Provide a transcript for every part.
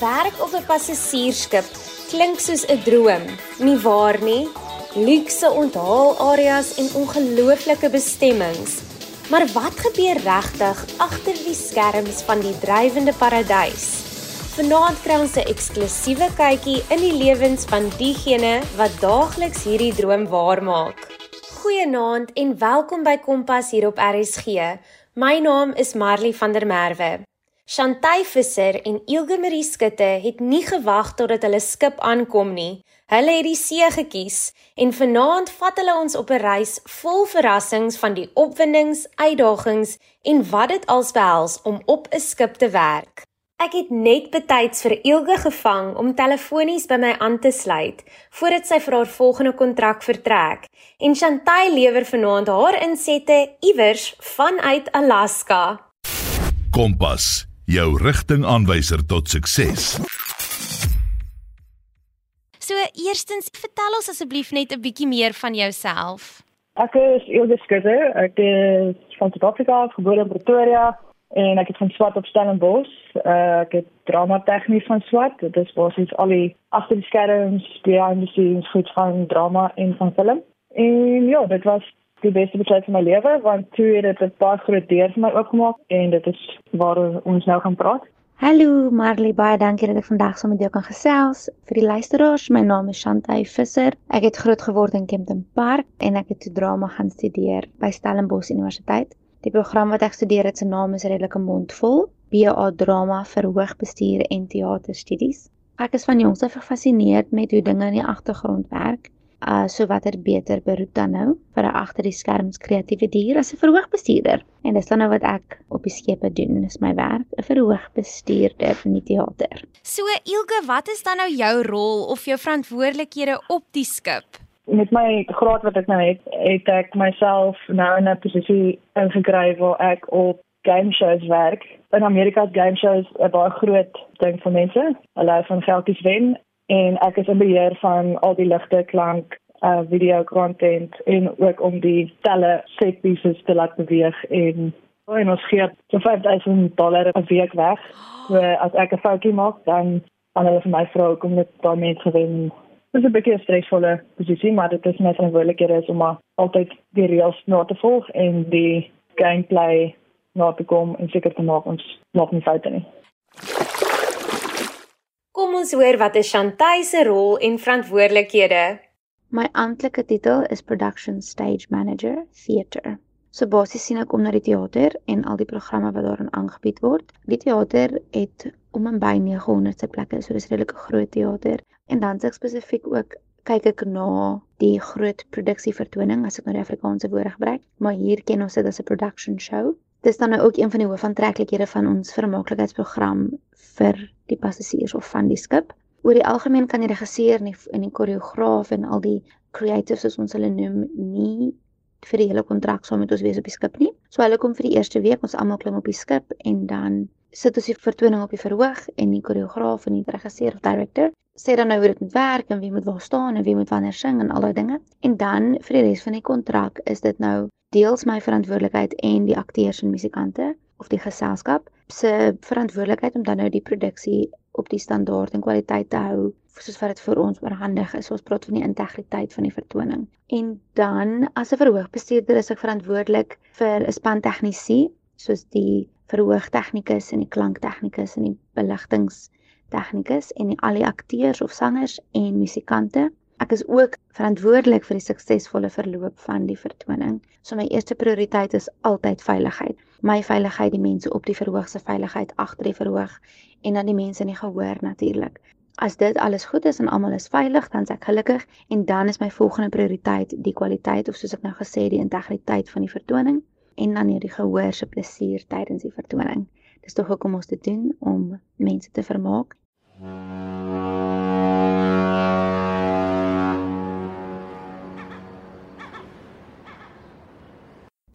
Werk op 'n passasiersskip klink soos 'n droom, nie waar nie? Luukse onthaalareas en ongelooflike bestemmings. Maar wat gebeur regtig agter die skerms van die drywende paradys? Vanaand kry ons 'n eksklusiewe kykie in die lewens van diegene wat daagliks hierdie droom waarmaak. Goeienaand en welkom by Kompas hier op RSG. My naam is Marley van der Merwe. Chantay Visser en Ilge Marie Skutte het nie gewag totdat hulle skip aankom nie. Hulle het die see gekies en vanaand vat hulle ons op 'n reis vol verrassings van die opwindings, uitdagings en wat dit als behels om op 'n skip te werk. Ek het net betyds vir Ilge gevang om telefonies by my aan te sluit voordat sy vir haar volgende kontrak vertrek. En Chantay lewer vanaand haar insette iewers vanuit Alaska. Kompas jou rigtingaanwyser tot sukses. So eerstens, vertel ons asseblief net 'n bietjie meer van jouself. Ek is Ilse Skutte. Ek is van Suid-Afrika, gebore in Pretoria en ek het van swat op Stellenbosch. Uh, ek het drama tegnies van swat. Dit is basies al die agter die skerms, behind the scenes goed van drama en van film. En ja, dit was die beste besluit van my lewe want toe het dit 'n baie groot deur vir my oopgemaak en dit is waar ons nou gaan praat. Hallo Marley, baie dankie dat ek vandag saam met jou kan gesels. Vir die luisteraars, my naam is Shantay Visser. Ek het groot geword in Kempton Park en ek het toe drama gaan studeer by Stellenbosch Universiteit. Die program wat ek studeer het se naam is redelike mondvol, BA Drama vir Hoogbestuur en Teaterstudies. Ek is van jongs af gefassineerd met hoe dinge in die agtergrond werk uh so watter beter beroep dan nou vir 'n agter die skerms kreatiewe dier as 'n verhoogbestuurder. En dis dan nou wat ek op die skepe doen, dis my werk, 'n verhoogbestuurder in die teater. So Ilke, wat is dan nou jou rol of jou verantwoordelikhede op die skip? Met my graad wat ek nou het, het ek myself nou in 'n posisie ingekry waar ek op game shows werk. In Amerika is game shows 'n baie groot ding vir mense. Hulle hou van geldjies wen en ek is in beheer van al die ligte, klank, uh video content en ook om die telle set pieces te laat beweeg en en ons gee so 5000 dollar per week weg. So as ek 'n foutjie maak, dan dan hulle vir my vra kom net daarmee gewen. Dit is 'n bietjie 'n stresvolle posisie, maar dit is my verantwoordelikheid om altyd die reëls na te volg en die gameplay na te kom en seker te maak ons maak nie foute nie. Ons hoor wat is Chantay se rol en verantwoordelikhede. My amptelike titel is Production Stage Manager Theatre. So basies sien ek om na die teater en al die programme wat daarin aangebied word. Die teater het om en by 900 sitplekke, so dis 'n redelike groot teater. En dan se spesifiek ook kyk ek na die groot produksie vertoning as ek nou die Afrikaanse woord gebruik, maar hier ken ons dit as 'n production show. Dis dan nou ook een van die hoofaantreklikhede van ons vermaaklikheidsprogram vir die passasiers of van die skip. Oor die algemeen kan die regisseur en die, en die koreograaf en al die creatives soos ons hulle noem nie vir die hele kontrak saam met ons wees op die skip nie. So hulle kom vir die eerste week, ons almal klim op die skip en dan sit ons die vertoning op die verhoog en die koreograaf en die regisseur of director sê dan nou hoe dit moet werk en wie moet waar staan en wie moet wanneer sing en al daai dinge. En dan vir die res van die kontrak is dit nou deels my verantwoordelikheid en die akteurs en musikante of die geselskap se verantwoordelikheid om dan nou die produksie op die standaard en kwaliteit te hou soos wat dit vir ons oorhandig is. Ons praat van die integriteit van die vertoning. En dan as 'n verhoogbestuurder is ek verantwoordelik vir 'n span tegnisi soos die verhoogtegnikus en die klanktegnikus en die beligtingstegnikus en die al die akteurs of sangers en musikante Ek is ook verantwoordelik vir die suksesvolle verloop van die vertoning. So my eerste prioriteit is altyd veiligheid. My veiligheid, die mense op die verhoog se veiligheid agter die verhoog en dan die mense in die gehoor natuurlik. As dit alles goed is en almal is veilig, dan is ek gelukkig en dan is my volgende prioriteit die kwaliteit of soos ek nou gesê die integriteit van die vertoning en dan hierdie gehoor se plesier tydens die vertoning. Dis tog hoekom ons dit doen om mense te vermaak.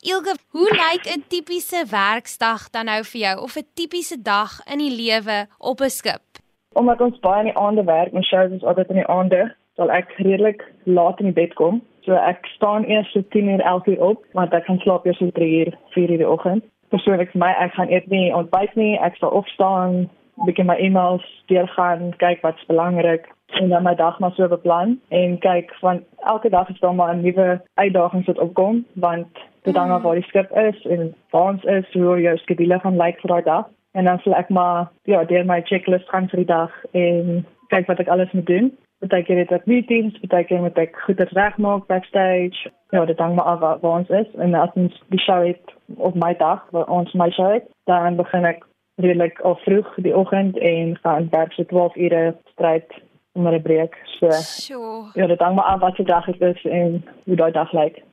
Ilge, hoe lyk 'n tipiese werksdag dan nou vir jou of 'n tipiese dag in die lewe op 'n skip? Omdat ons baie in die aande werk, ons shows is altyd in die aande, sal ek redelik laat in die bed kom. So ek staan eers so 10 uur 11 uur op, want ek gaan slaap eers so 3 uur 4 uur die oggend. Persoonlik vir my, ek gaan eet nie ontbyt nie, ek sal opstaan, bietjie my e-mails deurgaan, kyk wat's belangrik en dan my dag maar so beplan en kyk van elke dag is daar maar 'n nuwe uitdaging wat opkom want dit hang af waar die skip is en waar ons is, hoe jou skedule gaan lyk vir daai dag en dan sal ek maar ja, deur my checklist gaan vir die dag en kyk wat ek alles moet doen. Partykeer het ek meetings, partykeer moet ek goeie regmaak backstage. Ja, dit hang maar af waar, waar ons is en as ons die show het op my dag, waar ons my show het, dan begin ek redelik al vroeg die oggend en gaan werk so 12 ure stryd onder 'n breek. So Sjoe. ja, dit hang maar af wat se dag dit is en hoe daai dag lyk.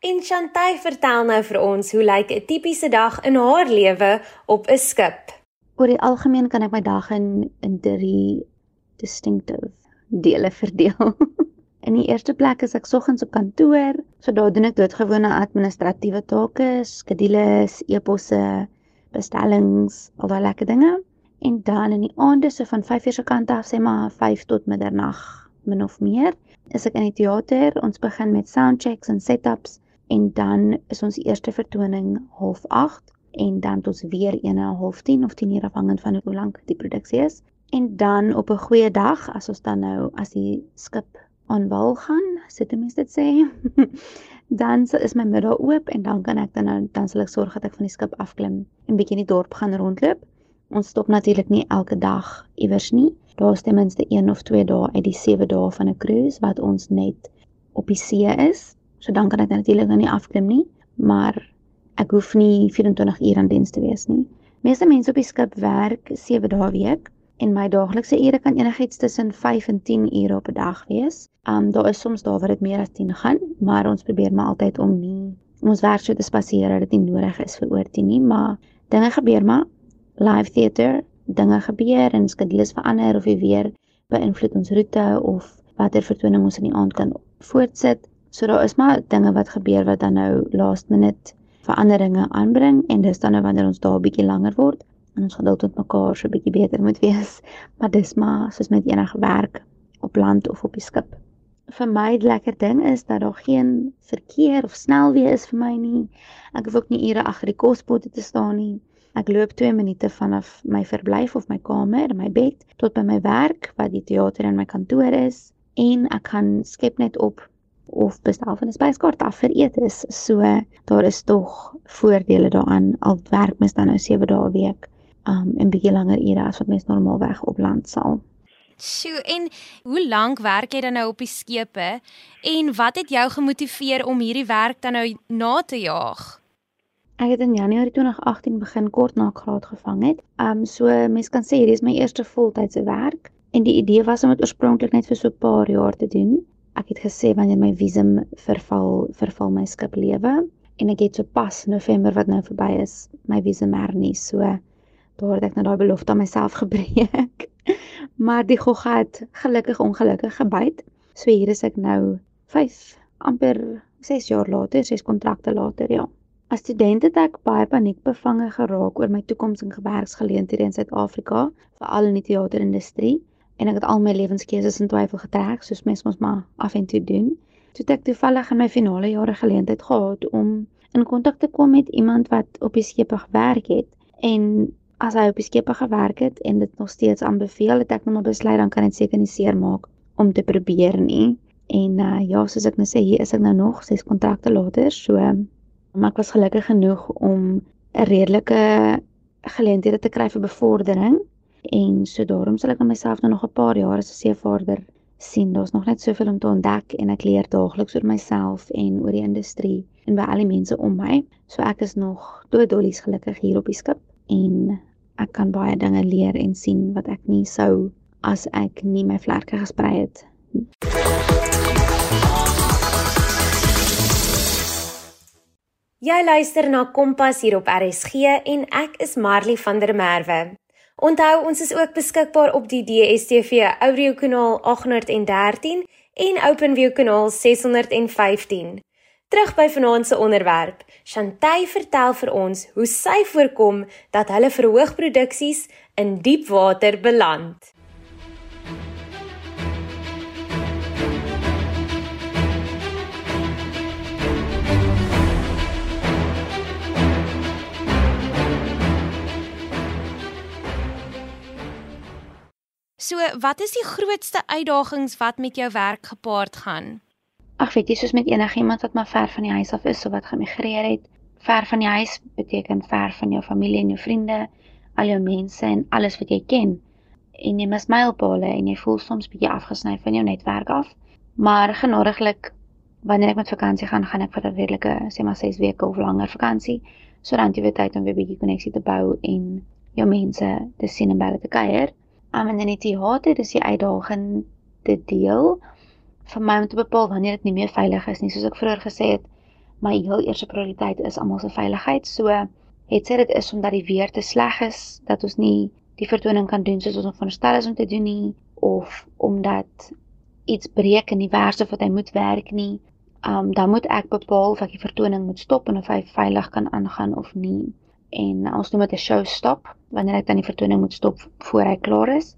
En Chantay vertel nou vir ons hoe lyk 'n tipiese dag in haar lewe op 'n skip. Oor die algemeen kan ek my dag in in drie distinctive dele verdeel. In die eerste plek is ek soggens op kantoor, so daar doen ek doodgewone administratiewe take, skedules, e-posse, bestellings, al daai lekker dinge. En dan in die aande so van 5:00 se kant af, sê maar 5 tot middernag, min of meer, is ek in die teater. Ons begin met soundchecks en setups en dan is ons eerste vertoning 08:30 en dan tot weer 1:30 of 10:00 afhangend van hoe lank die produksie is. En dan op 'n goeie dag, as ons dan nou as die skip aan wal gaan, sit die mense dit sê, dan is my middag oop en dan kan ek dan nou dan sal ek sorg dat ek van die skip afklim en bietjie in die dorp gaan rondloop. Ons stop natuurlik nie elke dag iewers nie. Daar's ten minste 1 of 2 dae uit die 7 dae van 'n cruise wat ons net op die see is. So dan kan ek natuurlik nou nie afklim nie, maar ek hoef nie 24 uur aan diens te wees nie. Meeste mense op die skip werk 7 dae week en my daaglikse ure kan enigiets tussen 5 en 10 ure op 'n dag wees. Um daar is soms dae waar dit meer as 10 gaan, maar ons probeer maar altyd om nie om ons werk so te spaseer dat dit nie nodig is vir oor 10 nie, maar dinge gebeur maar live theater, dinge gebeur en skedules verander of die weer beïnvloed ons roete of watter vertoning ons in die aand kan voortsit. So daar is maar dinge wat gebeur wat dan nou last minute veranderinge aanbring en dis dan nou wanneer ons daar 'n bietjie langer word en ons geduld met mekaar so 'n bietjie beter moet wees. Maar dis maar soos met enige werk op land of op die skip. Vir my die lekker ding is dat daar geen verkeer of snelweë is vir my nie. Ek hoef ook nie ure agter die kospotte te staan nie. Ek loop 2 minute vanaf my verblyf of my kamer, my bed tot by my werk wat die teater en my kantoor is en ek kan skep net op of bestel van 'n spyskaart af vir etes. So daar is tog voordele daaraan al werk mens dan nou 7 dae 'n week um en bietjie langer ure as wat mens normaalweg op land sal. Sjoe, en hoe lank werk jy dan nou op die skepe en wat het jou gemotiveer om hierdie werk dan nou na te jaag? Ek het in Januarie 2018 begin kort na ek graad gevang het. Um so mense kan sê hierdie is my eerste voltydse werk en die idee was om dit oorspronklik net vir so 'n paar jaar te doen. Ek het gesê wanneer my visum verval, verval my skip lewe en ek het so pas November wat nou verby is, my visum hernie. So daar het ek nou daai belofte aan myself gebreek. maar die gogga het gelukkig ongelukkig gebyt. So hier is ek nou 5 amper 6 jaar later, 6 kontrakte later, ja. As student het ek baie paniekbevange geraak oor my toekoms en gewerksgeleenthede in Suid-Afrika, veral in die teaterindustrie, en ek het al my lewenskeuses in twyfel getrek, soos mens mos maar af en toe doen. Toe het ek toevallig in my finale jare geleentheid gehad om in kontak te kom met iemand wat op die skepe gewerk het en as hy op die skepe gewerk het en dit nog steeds aanbeveel het ek nou maar besluit dan kan dit seker nie seer maak om te probeer nie. En uh, ja, soos ek nou sê, hier is ek nou nog 6 kontrakte later, so maar ek was gelukkig genoeg om 'n redelike geleenthede te kry vir bevordering en so daarom sal ek aan myself nou nog 'n paar jaar as 'n seevaarder sien. Daar's nog net soveel om te ontdek en ek leer daagliks oor myself en oor die industrie en by al die mense om my. So ek is nog doodollies gelukkig hier op die skip en ek kan baie dinge leer en sien wat ek nie sou as ek nie my vlerke gesprei het. Jy luister na Kompas hier op RSG en ek is Marley van der Merwe. Onthou ons is ook beskikbaar op die DStv audio kanaal 813 en OpenView kanaal 615. Terug by vanaand se onderwerp. Chantay vertel vir ons hoe sy voorkom dat hulle verhoogproduksies in diep water beland. So, wat is die grootste uitdagings wat met jou werk gepaard gaan? Ag, weet jy, soos met enigiemand wat maar ver van die huis af is of wat gemigreer het, ver van die huis beteken ver van jou familie en jou vriende, al jou mense en alles wat jy ken. En jy mis mylpale en jy voel soms bietjie afgesny van jou netwerk af. Maar genadiglik wanneer ek met vakansie gaan, gaan ek vir 'n redelike, sê maar 6 weke of langer vakansie, sodat jy weer tyd om weer bietjie koneksie te bou en jou mense te sien en hulle te kuier. Um, en dan die teater, dis die uitdagende deel vir my om te bepaal wanneer dit nie meer veilig is nie, soos ek vroeër gesê het. My heel eerste prioriteit is almal se veiligheid. So het sê dit is omdat die weer te sleg is dat ons nie die vertoning kan doen soos ons veronderstel is om te doen nie of omdat iets breek in die of wat hy moet werk nie um, dan moet ek bepaal of ek die vertoning moet stop en of hy veilig kan aangaan of nie. En ons noem dit 'n show stop wanneer ek dan die vertoning moet stop voor hy klaar is.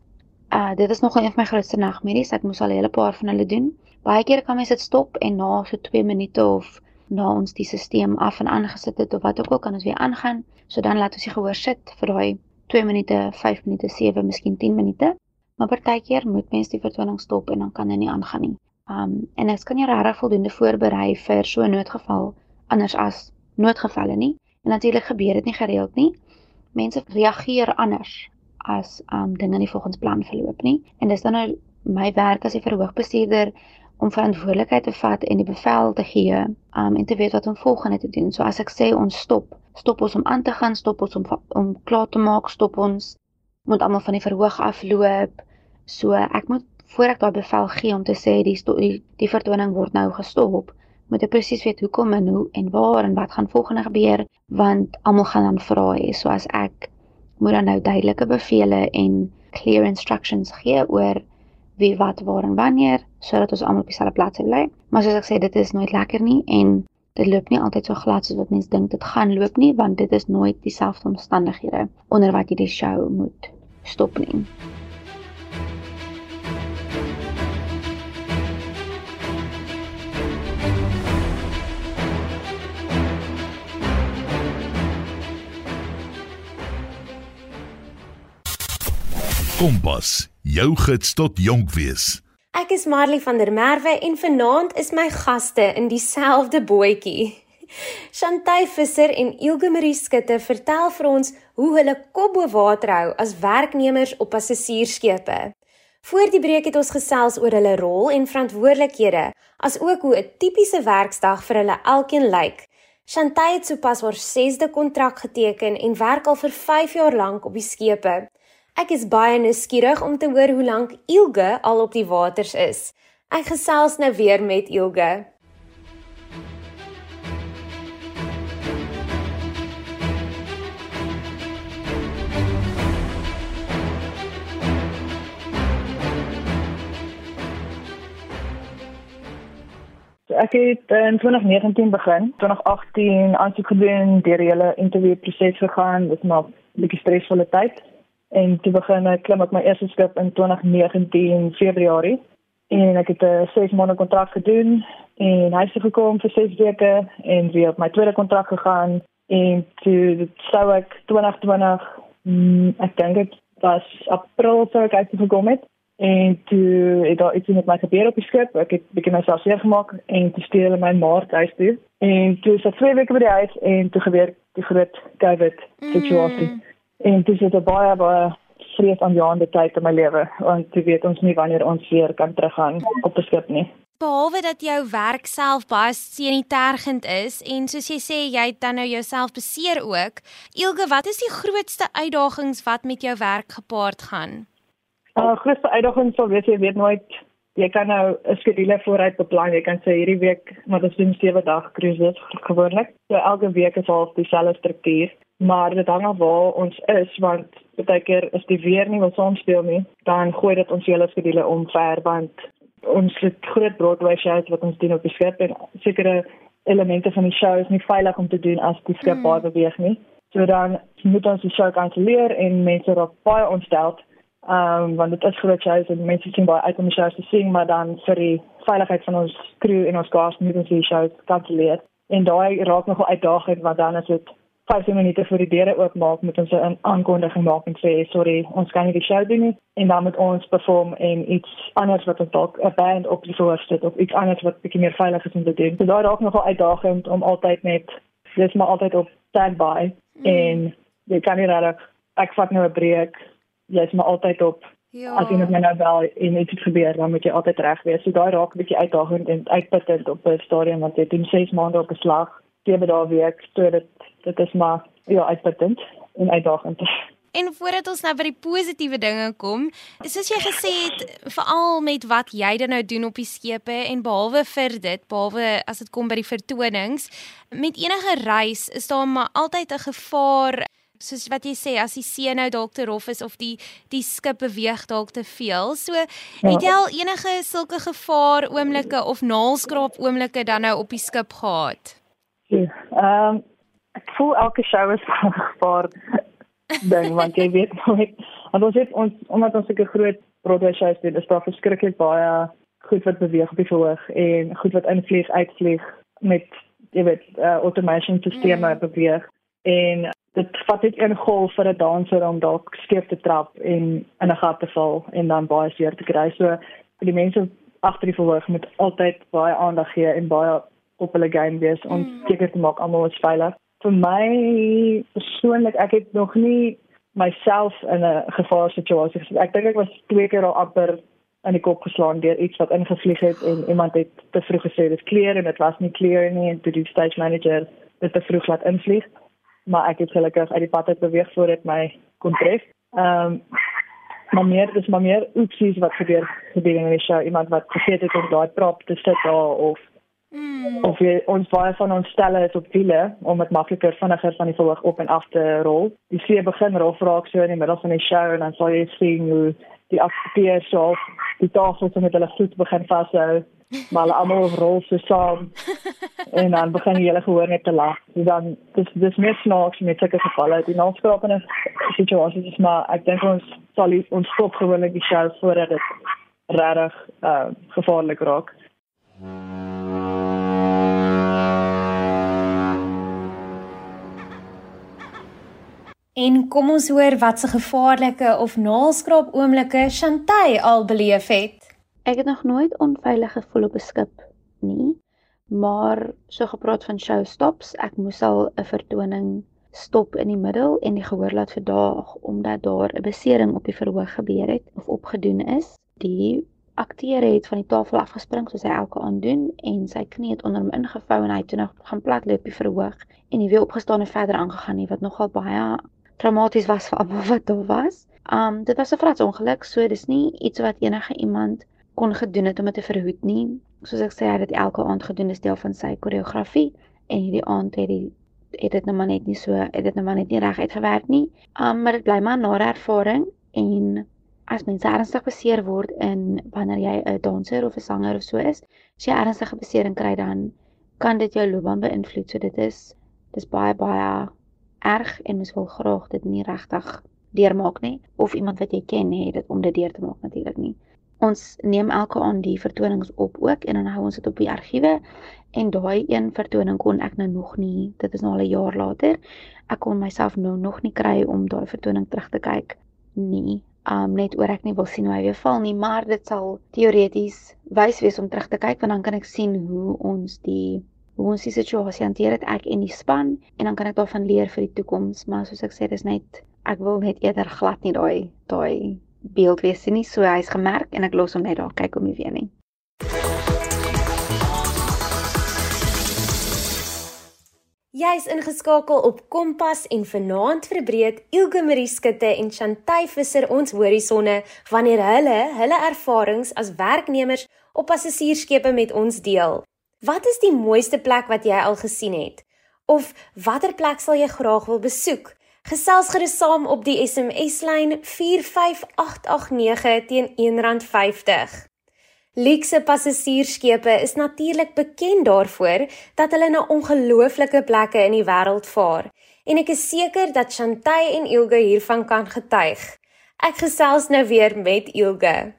Uh dit is nogal een van my grootste nagmerries. Ek moes al 'n hele paar van hulle doen. Baie kere kan mens dit stop en na so 2 minute of na ons die stelsel af en aangesit het of wat ook al kan ons weer aangaan. So dan laat ons die gehoor sit vir daai 2 minute, 5 minute, 7, miskien 10 minute. Maar partykeer moet mens die vertoning stop en dan kan hy nie aangaan nie. Um en ek kan jy regtig voldoende voorberei vir so 'n noodgeval anders as noodgevalle nie. En natuurlik gebeur dit nie gereeld nie. Mense reageer anders as um dinge nie volgens plan verloop nie. En dis dan nou my werk as 'n verhoogbestuurder om verantwoordelikheid te vat en die bevel te gee um en te weet wat om volgende te doen. So as ek sê ons stop, stop ons om aan te gaan, stop ons om om klaar te maak, stop ons moet almal van die verhoog afloop. So ek moet voor ek daai bevel gee om te sê die die, die vertoning word nou gestop, moet ek presies weet hoekom en hoe en waar en wat gaan volgende gebeur want almal gaan dan vra hê. So as ek moet dan nou duidelike bevele en clear instructions gee oor wie wat waar en wanneer sodat ons almal op dieselfde plek bly. Maar soos ek sê, dit is nooit lekker nie en dit loop nie altyd so glad soos wat mense dink dit gaan loop nie want dit is nooit dieselfde omstandighede onder wat jy die show moet stop nie. Kompas, jou gids tot jonk wees. Ek is Marley van der Merwe en vanaand is my gaste in dieselfde bootjie. Chantay Visser en Ilge Marie Skutte vertel vir ons hoe hulle kop bo water hou as werknemers op passasiersskepe. Voor die breek het ons gesels oor hulle rol en verantwoordelikhede, asook hoe 'n tipiese werksdag vir hulle elkeen lyk. Chantay het sopas haar 6de kontrak geteken en werk al vir 5 jaar lank op die skepe. Ek is baie nuuskierig om te hoor hoe lank Ilge al op die waters is. Ek gesels nou weer met Ilge. Ek het in 2019 begin, 2018 aansoek gedoen, deur die hele interview proses gegaan, dit was maar 'n bietjie stresvolle tyd en toe begin ek klim op my eerste skip in 2019 Februarie. En ek het 'n 6 maande kontrak gedoen en hy het gekom vir 6 weke en weer op my tweede kontrak gegaan. En toe sou ek 2020 mm, ek dink dit was april sou ek uit gekom het. En toe het daar iets met my gebeur op die skip. Ek het begin myself seer gemaak en toe stuur hulle my maart huis toe. En toe so 2 weke by die huis en toe gebeur die groot covid situasie. mm. En dit is 'n baie baie vrees aanjaende tyd in my lewe want jy weet ons nie wanneer ons weer kan teruggaan op die skip nie. Behalwe dat jou werk self baie senitergend is en soos jy sê jy het dan nou jouself beseer ook. Ilge, wat is die grootste uitdagings wat met jou werk gepaard gaan? Die uh, grootste uitdaging sou wees jy weet nooit jy kan nou 'n skedule vooruit beplan. Jy kan sê hierdie week maar dit is 'n sewe dag cruises gewoonlik. So elke week is half dieselfde struktuur maar dit hang af waar ons is want baie keer is die weer nie wat ons speel nie dan gooi dit ons hele skedule omver want ons het groot Broadway shows wat ons doen op die skip en sekere elemente van die show is nie veilig om te doen as die skip baie mm. beweeg nie so dan moet ons die show kanselleer en mense raak baie ontstel um want dit is groot shows en mense sien baie uit om die shows te sien maar dan vir die veiligheid van ons crew en ons gas moet ons die show kanselleer en daai raak nogal uitdagend want dan is dit 15 minute voor die deure oopmaak moet ons 'n aankondiging maak en sê sorry, ons kan nie die show doen nie en dan moet ons perform en iets anders wat ons dalk 'n band op die voorste sit of iets anders wat bietjie meer veilig is om te doen. So daar raak nogal uitdagend om altyd net dis maar altyd op standby mm. en jy kan nie regtig ek vat nou 'n breek. Jy's maar altyd op Ja. As iemand my nou bel en iets gebeur, dan moet jy altyd reg wees. So daai raak 'n bietjie uitdagend en uitputtend op 'n stadium want jy doen 6 maande op 'n slag, 7 dae week, so dit dit is maar ja, uitputtend en uitdagend. En voordat ons nou by die positiewe dinge kom, soos jy gesê het, veral met wat jy dan nou doen op die skepe en behalwe vir dit, behalwe as dit kom by die vertonings, met enige reis is daar maar altyd 'n gevaar soos wat jy sê as die see nou dalk te rof is of die die skip beweeg dalk te veel. So het jy al enige sulke gevaar oomblikke of naalskraap oomblikke dan nou op die skip gehad? Ja. Ehm ek voel elke show is 'n gevaar ding want jy weet nooit want ons het ons omdat ons 'n groot Broadway show doen, is daar verskriklik baie goed wat beweeg op die verhoog en goed wat invlieg uitvlieg met jy weet uh, automation stelsels mm. beweeg en dit vat net een golf vir 'n danser om dalk skeef te trap en in 'n gat te val en dan baie seer te kry. So vir die mense agter die verhoog moet altyd baie aandag gee en baie op hulle game wees om mm. seker te maak almal is veilig. Vir my persoonlik, ek het nog nie myself in 'n gevaarsituasie gesien. Ek dink ek was twee keer al amper in die kop geslaan deur iets wat ingevlieg het en iemand het te vroeg gesê dit kleer en dit was nie kleer nie en toe die stage manager dit te vroeg laat invlieg maar ek het gelukkig uit die pad uit beweeg voor dit my kon tref. Ehm um, maar meer dis maar meer oepsies wat gebeur in die show iemand wat vergeet het om daai prop te sit daar of mm. of jy, ons baie van ons stelle is op wiele om dit makliker vinniger van die verhoog op en af te rol. Die see begin rof raak so in die middel van die show en dan sal jy sien hoe die akteurs so die tafels met hulle voet begin vashou maar hulle almal rol so saam en dan begin die hele gehoor net te lag. So dan dis dis meer snaaks met sulke gevalle. Die naalskrapende situasie is maar ek dink ons sal ons stop gewoonlik die show voordat dit regtig uh gevaarlik raak. En kom ons hoor wat se gevaarlike of naalskraap oomblikke Chantay al beleef het. Ek het nog nooit onveilig gevoel op 'n skip nie, maar so gepraat van show stops, ek moes al 'n vertoning stop in die middel en die gehoor laat verdaag omdat daar 'n besering op die verhoog gebeur het of opgedoen is. Die akteur het van die tafel afgespring soos hy elke aand doen en sy knie het onder hom ingevou en hy het toe nog gaan platloop op die verhoog en hy weer opgestaan en verder aangegaan nie wat nogal baie traumaties was vir almal wat daar was. Um dit was 'n vratsongeluk, so dis nie iets wat enige iemand kon gedoen het om dit te verhoed nie. Soos ek sê, hy het dit elke aand gedoen as deel van sy koreografie en hierdie aand het hy het dit nou maar net nie so, het dit nou maar net nie reg uitgewerk nie. Um maar dit bly maar 'n nare ervaring en as mens ernstig beseer word in wanneer jy 'n danser of 'n sanger of so is, as jy ernstige besering kry dan kan dit jou loopbaan beïnvloed. So dit is dis baie baie erg en mens wil graag dit nie regtig deurmaak nie of iemand wat jy ken het dit om dit deur te maak natuurlik nie. Ons neem elke aand die vertonings op ook en dan hou ons dit op die argiewe en daai een vertoning kon ek nou nog nie, dit is nou al 'n jaar later. Ek kon myself nou nog nie kry om daai vertoning terug te kyk nie. Um net oor ek nie wil sien hoe hy weer val nie, maar dit sal teoreties wys wees om terug te kyk want dan kan ek sien hoe ons die hoe ons die situasie hanteer het ek en die span en dan kan ek daarvan leer vir die toekoms, maar soos ek sê, dis net ek wil net eerder glad nie daai daai beeld wees nie, so hy's gemerk en ek los hom net daar kyk om nie weer nie. Jy's ingeskakel op Kompas en vanaand verbreek Ilke Marie Skutte en Chantay Visser ons horisonne wanneer hulle hulle ervarings as werknemers op passasiersskepe met ons deel. Wat is die mooiste plek wat jy al gesien het? Of watter plek sal jy graag wil besoek? Gesels gerus saam op die SMS lyn 45889 teen R1.50. Luxe passasiersskepe is natuurlik bekend daarvoor dat hulle na ongelooflike plekke in die wêreld vaar en ek is seker dat Chantay en Ilge hiervan kan getuig. Ek gesels nou weer met Ilge.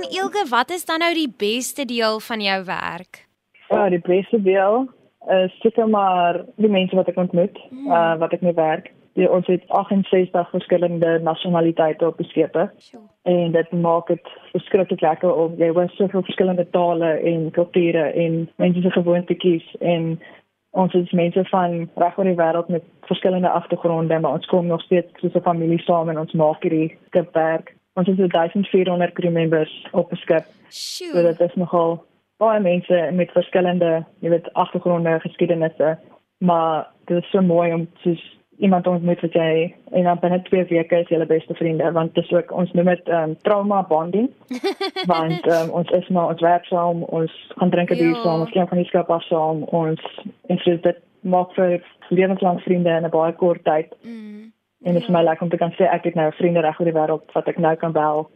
Ilge, wat is dan nou die beste deel van jou werk? Ja, die beste deel is seker maar die mense wat ek ontmoet, mm. uh wat ek mee werk. Die, ons het 68 verskillende nasionaliteite op die skepe. Sure. En dit maak dit verskriklik lekker om jy hoor soveel verskillende tale en kulture en mense se gewoontes en ons is mense van reg oor die wêreld met verskillende agtergronde, maar ons kom nog steeds soos 'n familie saam en ons maak hierdie skip Ons is 1400 crew members op die skip. Sure. So dit is nogal baie mense met verskillende, jy weet, agtergronde, geskiedenisse, maar dit is so mooi om soos iemand ontmoet wat jy en dan binne 2 weke is julle beste vriende want dit is ook ons noem dit um, trauma bonding want um, ons is maar ons werk saam ons gaan drink 'n bier saam ons gaan van die skip af saam ons en so dit maak vir lewenslang vriende in 'n baie kort tyd mm. En dit is my lekker om te kan sê ek het nou vriende reg oor die wêreld wat ek nou kan bel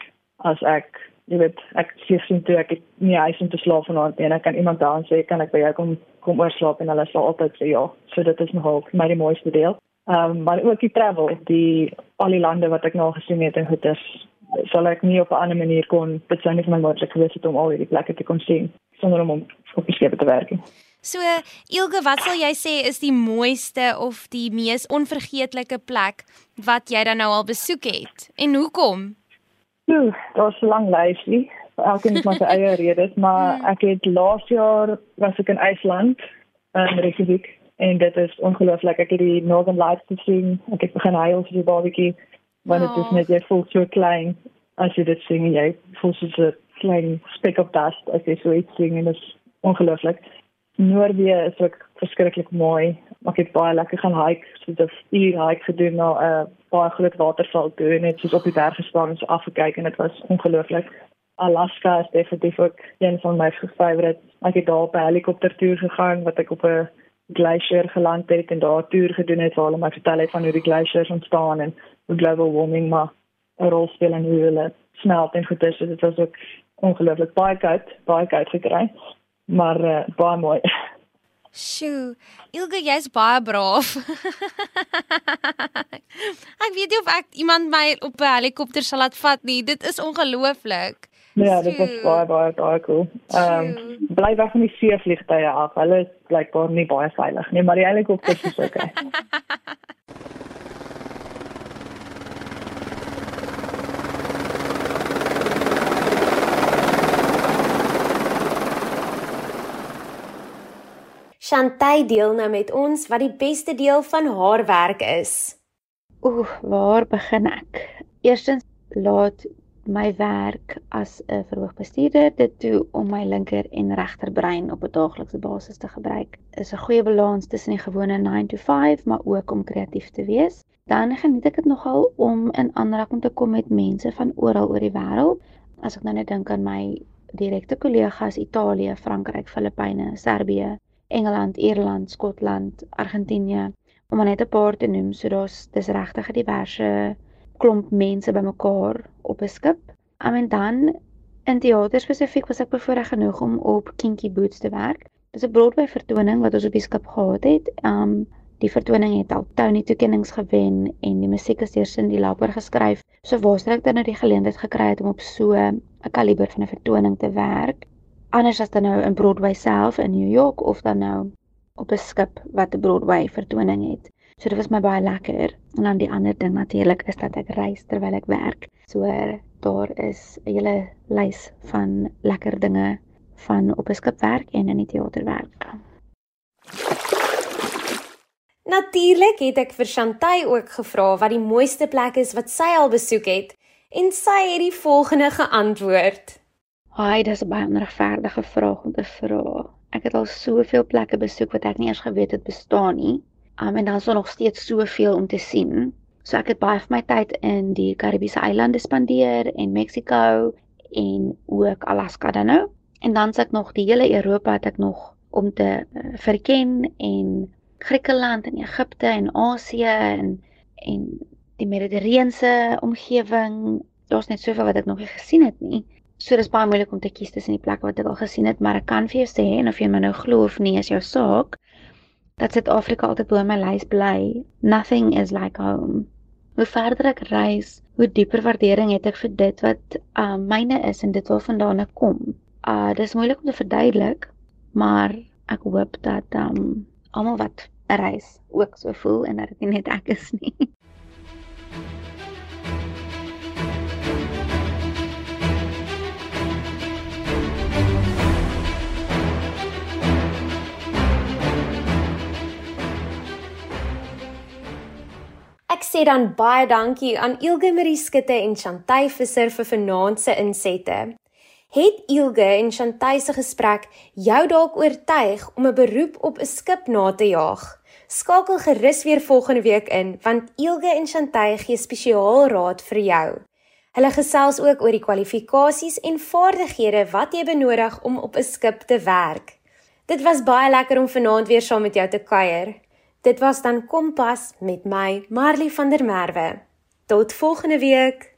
as ek jy weet ek sien toe ek nie huis om te slaap vanaand nie. En ek kan iemand daar sê kan ek by jou kom kom oorslaap? En hulle sal altyd sê ja. So dit is nogal my die mooiste deel. Ehm um, maar ook die travel, die al die lande wat ek nou gesien het en goeders, sal ek nie op 'n ander manier kon dit sou nie vir my moontlik gewees het om al hierdie plekke te kon sien sonder om op die skip te werk. So, Ilge, wat sal jy sê is die mooiste of die mees onvergeetlike plek wat jy dan nou al besoek het? En hoekom? Ooh, daar's 'n lang lysie. Elkeen het maar sy eie redes, maar hmm. ek het laas jaar was ek in IJsland, in Reykjavik en dit is ongelooflik ek het die Northern Lights gesien ek het begin huil vir die babatjie want dit oh. is net jy voel so klein as jy dit sing jy voel so 'n klein speck of dust as jy so iets sing en dit is ongelooflik Noorwe is ook verskriklik mooi ek het baie lekker gaan hike so 'n uur hike gedoen na 'n uh, baie groot waterval toe en net soos op die berg gestaan en so afgekyk en dit was ongelooflik Alaska is definitief ook een van my favourites. Ek het daar op 'n helikoptertoer gegaan wat ek op 'n glacier geland het en daar toer gedoen het waar hulle my vertel het van hoe die glaciers ontstaan en hoe global warming maar 'n rol speel in hoe hulle smelt en goed is. Dit was ook ongelooflik baie koud, baie koud gekry. Maar uh, baie mooi. Sjoe, Ilge, jy's baie braaf. ek weet nie of ek iemand my op 'n helikopter sal laat vat nie. Dit is ongelooflik. Ja, dit was baie baie baie cool. Ehm um, bly weg van die seevliegtye af. Hulle is blykbaar nie baie veilig nie, maar die helikopters is okay. Chantay deel nou met ons wat die beste deel van haar werk is. Ooh, waar begin ek? Eerstens laat my werk as 'n verhoogbestuurder dit toe om my linker en regter brein op 'n daaglikse basis te gebruik. Is 'n goeie balans tussen die gewone 9 to 5, maar ook om kreatief te wees. Dan geniet ek dit nogal om in aanraking te kom met mense van oral oor die wêreld. As ek nou net dink aan my direkte kollegas Italië, Frankryk, Filippyne, Servië, Engeland, Ierland, Skotland, Argentinië, om net 'n paar te noem, so daar's dis regtig 'n diverse klomp mense bymekaar op 'n skip. Um, en dan in teater spesifiek was ek bevoorreg genoeg om op Kinky Boots te werk. Dis 'n Broadway vertoning wat ons op die skip gehad het. Um die vertoning het al Tony toekennings gewen en die musiek is deur Cindy Lauper geskryf. So waarskynlik dan nou die geleentheid gekry het om op so 'n kaliber van 'n vertoning te werk. Anders as dan nou in Broadway self in New York of dan nou op 'n skip wat 'n Broadway vertoning het. So dit was my baie lekker. En dan die ander ding natuurlik is dat ek reis terwyl ek werk. So daar is 'n hele lys van lekker dinge van op 'n skip werk en in die teater werk. Natuurlik het ek vir Chantay ook gevra wat die mooiste plek is wat sy al besoek het en sy het die volgende geantwoord. Haai, dis 'n baie onregverdige vraag om te vra. Ek het al soveel plekke besoek wat ek nie eens geweet het bestaan nie. Um, en dan is daar nog steeds soveel om te sien. So ek het baie van my tyd in die Karibiese eilande spandeer en Mexiko en ook Alaska dan nou. En dan sit ek nog die hele Europa het ek nog om te uh, verken en Griekeland en Egipte en Asië en en die Mediterrane omgewing. Daar's net soveel wat ek nog nie gesien het nie. So dis baie moeilik om te kies tussen die plekke wat ek al gesien het, maar ek kan vir jou sê en of jy my nou glo of nie is jou saak dat Suid-Afrika altyd bo my lys bly. Nothing is like home. Hoe verder ek reis, hoe dieper waardering het ek vir dit wat uh myne is en dit waarvandaan ek kom. Uh dis moeilik om te verduidelik, maar ek hoop dat um almal wat reis ook so voel en dat dit nie net ek is nie. Ek sê dan baie dankie aan Ilge Marie Skutte en Chantay Visser vir vanaand se insette. Het Ilge en Chantay se gesprek jou dalk oortuig om 'n beroep op 'n skip na te jaag? Skakel gerus weer volgende week in want Ilge en Chantay gee spesiaal raad vir jou. Hulle gesels ook oor die kwalifikasies en vaardighede wat jy benodig om op 'n skip te werk. Dit was baie lekker om vanaand weer saam met jou te kuier. Dit was dan Kompas met my Marley van der Merwe. Tot volgende week.